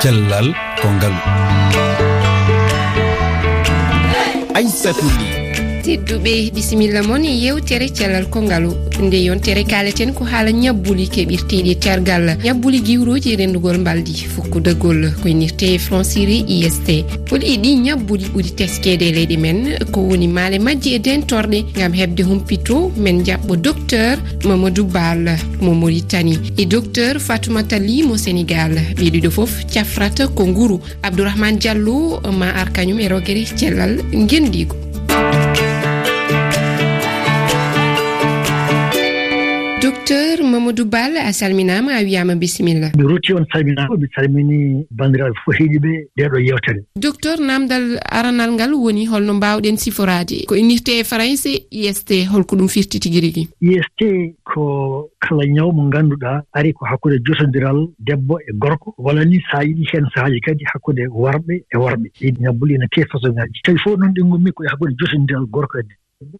cellal ko ngalu aissatou ly. tedduɓe. Bisimilla moon yewtere cellal kongal. Nde yontere kaleten ko haala ñabbuli keɓirteɗi e tergal. Ñabbuli giwroji rendugol mbaldi fukkudagol koynirte franciri ist ɓuuri ɗi ñabbuli ɓuuri teskede e leydi men ko woni maale majji e dentorɗe gam hebde humpito men jaɓɓo docteur mamadou bal mo mauritani e docteur fatoumata li mo sénégal. Ɓeɗiɗo foof cafrata ko nguru. Abdourahmane diallo ma arkañum e rogere cellal guendigo docteur mamadou bal a salminama a wiyama bisimilla. Mi rutti on salminama mi salmini bandiraɓe fof heeɗiɓe ndeɗo yewtere. Docteur namdal aranal ngal woni holno mbawɗen siforade ko innirte e françai ist holko ɗum firti tigi rigui ist ko kala ñaw mo ngannduɗaa ari ko hakkude jotondiral debbo e gorko. Wala ni so a yiɗi heen sahaaji kadi hakkude worɓe e worɓe ɗi ñabbuli ina kee façon ŋaaji tawi fof noon ɗi ngummi koye hakkude jotondiral gorko e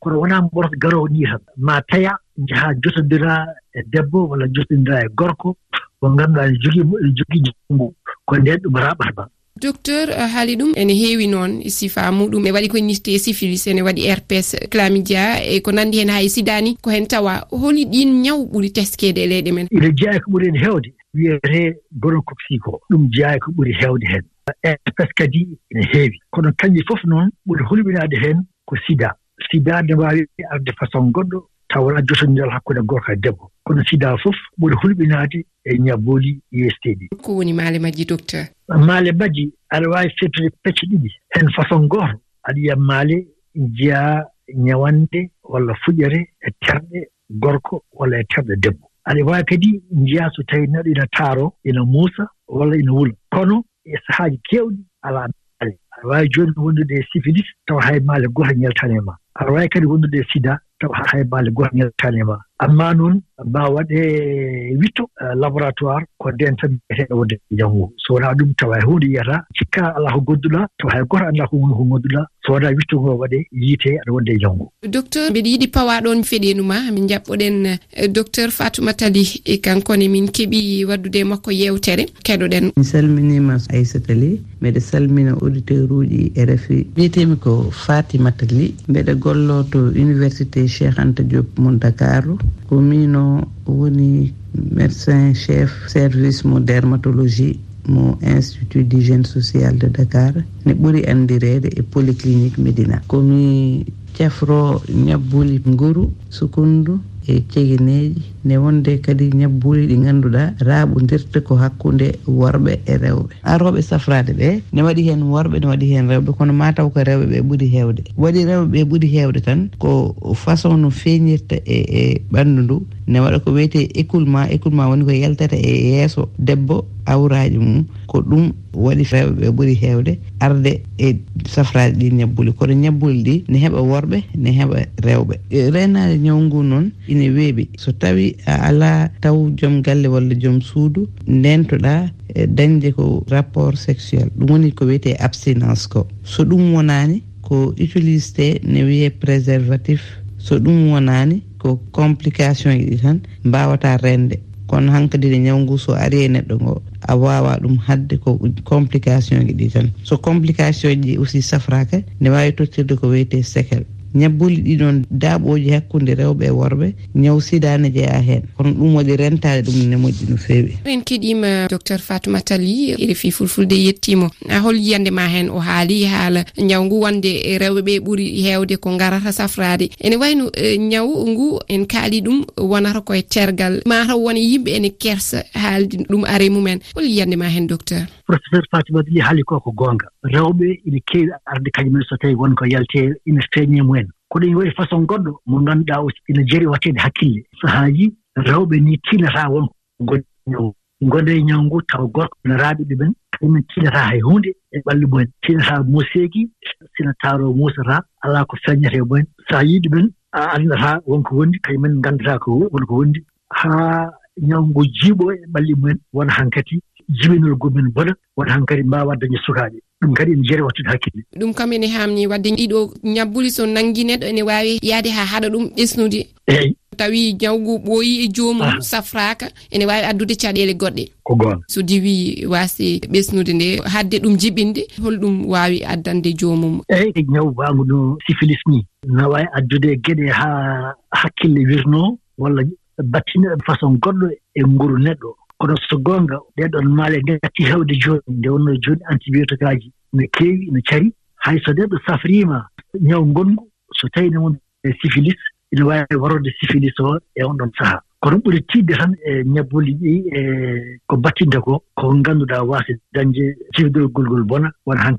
kono wonaa mo ɓurata garoowo ɗii tan. Maa taya njahaa jotonndiraa e debbo walla jotonndiraa e gorko mo ngannduɗaa ne jogii ene jogii janngo ko ndeen ɗum raaɓata ma docteur eh, haali ɗum ene heewi noon e sifa muɗum. E waɗi ko nirte e syphilis ene waɗi rps clamidia e ko nanndi heen hay sidani ko heen tawa holi ɗin ñaw ɓuri teskeede e leyɗe men. Ine jeya e ko ɓuri heen heewde wiyetee gonocoxi ko ɗum jeya ko ɓuri heewde heen rps kadi ene heewi. Kono kañƴe fof noon ɓuri holɓinaade heen ko sida. sidaa nde mbaawi arde façon goɗɗo taw wonaa jotonndiral hakkunde gorko e debbo. Kono sida fof ɓuri hulɓinaade e ñabbooli yesteeɗi ko woni maale majji docteur? Maale majji aɗa waawi fettude pecce ɗiɗi. Heen façon gooto aɗa yiya maale njiyaa ñawande walla fuƴere e terɗe gorko walla e terɗe debbo. Aɗa waawi kadi njiyaa so tawii neɗɗo ina taaroo ina muusa walla ina wula. Kono e sahaaji keewɗi alaa maale. aɗa waawi jooni wondude e syphilis tawa hay maale goto ñaltane ma. Aɗa waawi kadi wondude e sida tawa hay maale goto ñaltane ma. Amma noon mbawa waɗe witto e laboratoire ko nden tan mbiyeteeɗo wonde janngo. So wonaa ɗum tawa e huunde yiyata cikka alaa ko gonduɗa tawa hay goto annda ko woni ko gonduɗa so wonaa witto ngo waɗe yiyetee aɗa wonde e janngo. Docteur mbiɗa yiɗi pawa ɗon feɗeenu ma min jaɓɓoɗen e docteur fatoumata ly e kankone min keɓi waddude makko yewtere. Keɗoɗen. Mi salminima aissata ly mbiɗa salmina auditeur laaruuji e rfi mbiyetemi ko fatimata li mbeɗa gollo to université cheikh anta diop mo dakaru ko mino woni médecin chef service mo dermatologie mo institut d'hygiène sociale de dakar. Ne ɓuri andirede e polyclinique médina. Komi cafro ñabbuli nguru sukundu. e ceguineji nde wonde kadi ñabbuli ɗi ngannduɗaa raaɓondirta ko hakkude worɓe e rewɓe. Aroɓe safrade ɓe ne waɗi hen worɓe ne waɗi hen rewɓe. Kono mataw ko rewɓe ɓe ɓuri heewde. Waɗi rewɓe ɓe ɓuri heewde tan ko façon no feñirta e e ɓanndu ndu ne waɗa ko wiyete écoulement écoulement woni ko yaltata e yeeso debbo awraji mum ko ɗum waɗi rewɓe ɓe ɓuuri hewde arde e safraji ɗi ñabbuli. Kono ñabbuli ɗi ne heɓa worɓe ne heɓa rewɓe. E Renade ñaw ngu noon ine weeɓi. So tawi a ala taw joom galle walla joom suudu ndentoɗa e dañde ko rapport sexuel. Ɗum woni ko wiyete abstinence ko. So ɗum wonani ko utilisité ne wiye préservatif. So ɗum wonani ko complication ji ɗi tan mbawata rende. kono hankadine ñawngu so ari e neɗɗo ngo a wawa ɗum hadde ko complication ji ɗi tan. So complication ji aussi safraka ne wawi tottirde ko wiyete séquel ñabbuli ɗiɗon daaɓoji hakkude rewɓe e worɓe ñaw sidani jeeya hen kono ɗum waɗi rentade ɗum e ne moƴƴi no feewi. En keɗima docteur fatoumata ly rfi fulfulde yettimo hol yiyande ma hen o haali haala ñaw ngu wonde rewɓeɓe ɓuuri hewde ko garata safrade ene wayno e, ñaw ngu en kaali ɗum wonata koye tergal mataw wona yimɓe ene kersa haalde ɗum are mumen. Hol yiyande ma hen docteur. Professeur fatoumata ly haali ko ko goonga. rewɓe ine keewi arde kañumen so tawii wonko yaltee ina feeñee mumen. Ko ɗum waɗi façon goɗɗo mo ngannduɗaa aussi ina jeri watteede hakkille. Sahaaji rewɓe ni tiinataa won. Gonde e ñaw ngu tawa gorko no raaɓi ɗumen kañumen tiinataa hay huunde e ɓalli mumen. Tiinataa muuseeki sina taaro muusataa alaa ko feeñata e mumen. So a yiiɗi men a anndataa wonko wondi kañumen nganndataa ko wonko wondi. Haa ñaw ngu jiiɓo e ɓalli mumen wona han kadi jibinol gomin bona wona han kadi mbaawa dañde sukaaɓe. ɗum kadi ene jeri wattude hakkille. Ɗum kam ene haamni wadde ɗiɗo ñabbuli so nanngui neɗɗo ene waawi yaade haa haɗa ɗum ɓesnude. Eeyi. Tawi ñawgu ɓooyi e joomum ah. safraaka ene waawi addude caɗeele goɗɗe. Ko goon so diwi waasi ɓesnude nde hadde ɗum jiɓinde holɗum waawi addande joomum. Eeyi ñaw waangu no sifilis ni. No waawi addude geɗe haa hakkille wirnoo walla battine façon goɗɗo e nguru neɗɗo. Kono so goonga ɗeɗon maale ngatti hewde jooni nde wonno jooni antibiotique aji no keewi no cari. Hay so neɗɗo safriima ñaw ngonngu so tawii ne won e sifilis ene waawi warode sifilis o e on ɗon sahaa. Kono ɓuri tiidde tan e ñabbuuli ɗi e ko battinta ko ko ngannduɗaa waasi dañde cifdorgol ngol bona wona han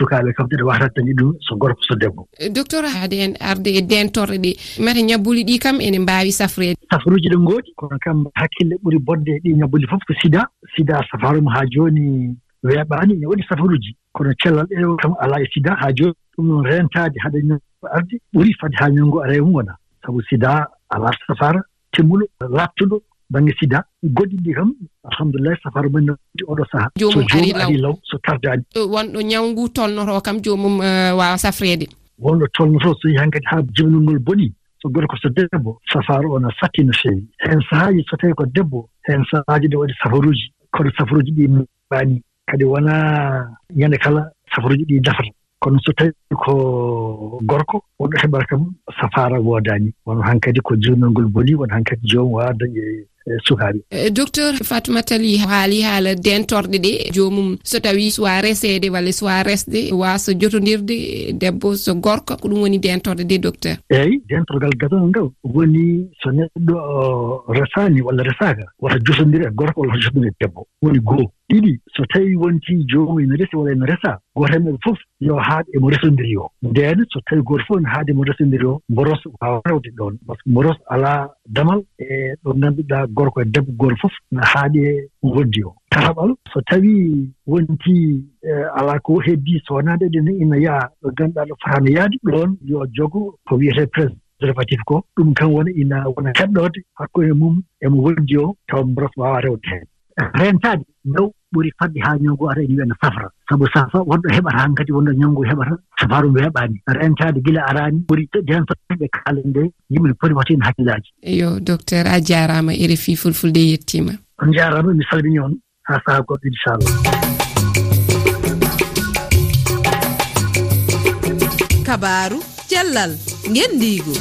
sukaaɓe kam ɗeɗa watat dañi ɗum so gorko so debbo. Eh, docteur haade en arde e dentorɗe ɗe mata ñabbuli ɗi kam ene mbaawi safreede safruuji ɗe ngoodi kono kam hakkille ɓuri bonde ɗi ñabbuli fof ko sida. Sida safarum haa jooni weeɓaani ne waɗi safaruuji kono cellal ɗeewo kam alaa e sida haa jooni ɗum noon reentaade haɗa ñanngo arde. Ɓuri fade haa ñanngo ara e mum wonaa sabu sida alaa safara temmuɗo laattuɗo baŋnge sida. Goɗɗi ɗi kam alhamdulillahi safara men noti oɗo sahaa so joomum ari law. so tardaani wonɗo ñawngu tolnoto kam joomum eh, waawa safreede? Wonɗo tolnoto so yii han kadi haa jibinol ngol bonii so goto ko so debbo safara o no satti no feewi heen sahaaji so tawii ko debbo heen sahaaji ɗe waɗi safaruuji kono safaruuji ɗi mbaani kadi wonaa ñannde kala safaruuji ɗi dafata. Kono so tawii ko gorko wonɗo heɓata kam safaara woodaani wono han kadi ko ngol bonii won han kadi joom waada e, e sukaaɓe e, docteur fatimata li haali haala dentorɗe ɗe. Joomum so tawii soit reseede walla soit resde waasa jotondirde debbo so gorko ko ɗum woni dentorɗe ɗe docteur? Eeyi dentorgal gadonal ngal woni so neɗɗo resaani walla resaaka wata jotondiri e gorko walla wata jotondiri e debbo. Woni goo. ɗiɗi. So tawii wontii joomum ene resi walla ene resa gooto e maɓɓe fof yo haad emo resondiri o. Ndeen so tawii gooto fof ene haade emo resondiri o mboros waawa rewde ɗoon. Par ce que mboros alaa damal e ɗo ngannduɗaa gorko e debbo gooto fof no e woddi o. Tataɓal so tawii wontii e, alaa ko heddii soonaade ɗen ina yaha ɗo ngannduɗaa ɗo fotaano yahde ɗoon yo jogo ko wiyetee prés préservatif ko. Ɗum kam wona ina wona heɗɗoode hakkunde mum emo woddi o tawa mboros waawa rewde heen. rentaade law ɓuri faɗɗi haa ñawngu ara ene wiyana safra. Sabu safa wonɗo heɓata han kadi wonɗo ñawngu heɓata safaru ngu rentaade gila araani ɓuri jan ɓe kaalen nde yimɓe ne poti watin hakkillaaji yo docteur a jaaraama ere fii fulfulde e yettiima on jaaraama mi salmini on haa sahaa goɗɗo inchallah. Kabaru cellal ngendiigo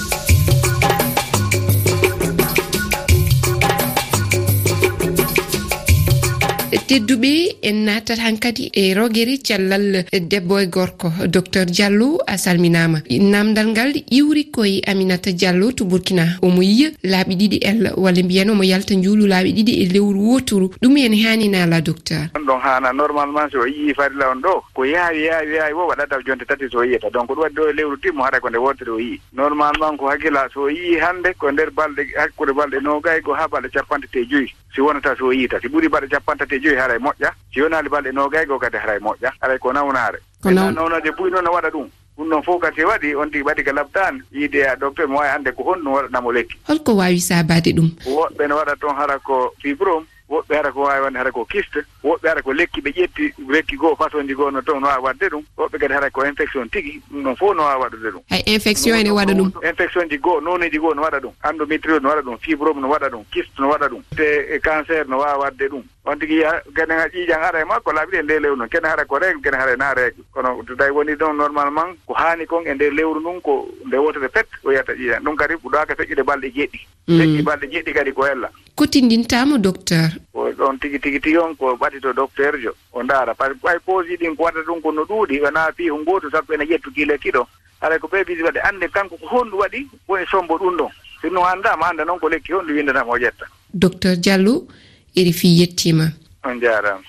tedduɓe en natat hankkadi e rogere cellal debbo e gorko docteur diallo a salminama. Namdal ngal iwri koye aminata diallo to burkina omo yiya laaɓi ɗiɗi ella walla mbiyen omo yalta njuulu laaɓi ɗiɗi e lewru wotoru ɗum ene hani nala docteur. Ɗon ɗon hana normalement so yii farila on ɗo. Ko yaawi yaawi yaawi wo waɗata jonte tati so yiyata donc ɗum waɗi ɗo e lewru timmo haɗa ko nde wotere o yii. Normalement ko hakkilla so yii hannde ko nder balɗe hakkude balɗe nogay ko haa balɗe capanɗe te joyi. si wonata so yiita si ɓuri baɗe capantati e joyi haray moƴƴa si yonaali balɗe noogaygo kadi haray moƴƴa aray ko nawnaare. Kono nawnaade buyi noon no waɗa ɗum. Ɗum noon fof kadi waɗi on tigi waɗi ka labdan yiide a docteur mo wawi hannde ko honɗum waɗanamo lekki. holko wawi sabade ɗum. Woɓɓe ne waɗa toon hara ko fibrome woɓɓe hara ko waawi wonde hara ko kiste woɓɓe hara ko lekki ɓe ƴetti lekki goo façon ji goo no toon no waawi wadde ɗum woɓɓe kadi hara ko infection tigi ɗum ɗon fof no waawi waɗude ɗum. Hay infection ene waɗa ɗum? Infection ji goo nooneji goo no waɗa ɗum endométriode no waɗa ɗum fibrome no waɗa ɗum kiste no waɗa ɗum te cancer no waawi wadde ɗum. On tigi kene ƴiiƴan ara e makko laaɓi ɗi e ndeer lewru noon kene hara ko régle kene hara e naa régle kono so tawi woni ɗon normalement ko haani kon e ndeer lewru ndun ko nde wotere pet o yiyata ƴiiƴan ɗum kadi ko ɗaaka feƴƴude balɗe jeɗɗi mm. feƴƴi balɗe jeɗɗi kadi ko hella. kottindintamo docteur? Ko ɗon tigi tigi tigi on ko ɓaɗito docteur jo. O ndaara par ce que ɓay posi ɗin ko waɗa ɗum ko no ɗuuɗi wona fi ho gooto sappo ene ƴettu kiile kiɗo. Alay ko ɓe bisi waɗe annde kanko ko honɗu waɗi woni sombo ɗum ɗon. Sinno anndama annda noon ko lekki honɗu windanama o ƴetta. Docteur diallo eri fi yettima. On jaarama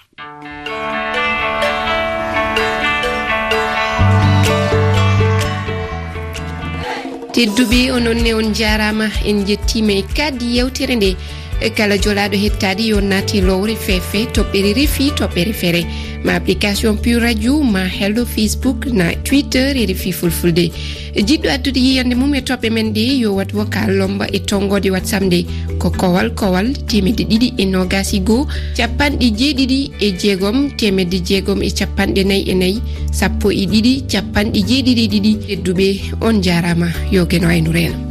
tedduɓe ononne on jarama en jettima e kaddi yewtere nde. E kala jolaɗo hettade yo nati lowre fefe toɓɓere refi toɓɓere feere ma application pur radio ma hello facebook na twitter e refi fulfulde. Jiɗɗo addude yiyande mum e toɓɓe men ɗe yo wat vocal lomba e tonggode whatsapp nde. Ko kowal kowal temedde ɗiɗi e nogasi goho capanɗe jeeɗiɗi e jeegom temedde jeegom e capanɗe nayyi e nayyi sappo e ɗiɗi capanɗe jeeɗiɗi e ɗiɗi. Hedduɓe on jarama yo gueno e reena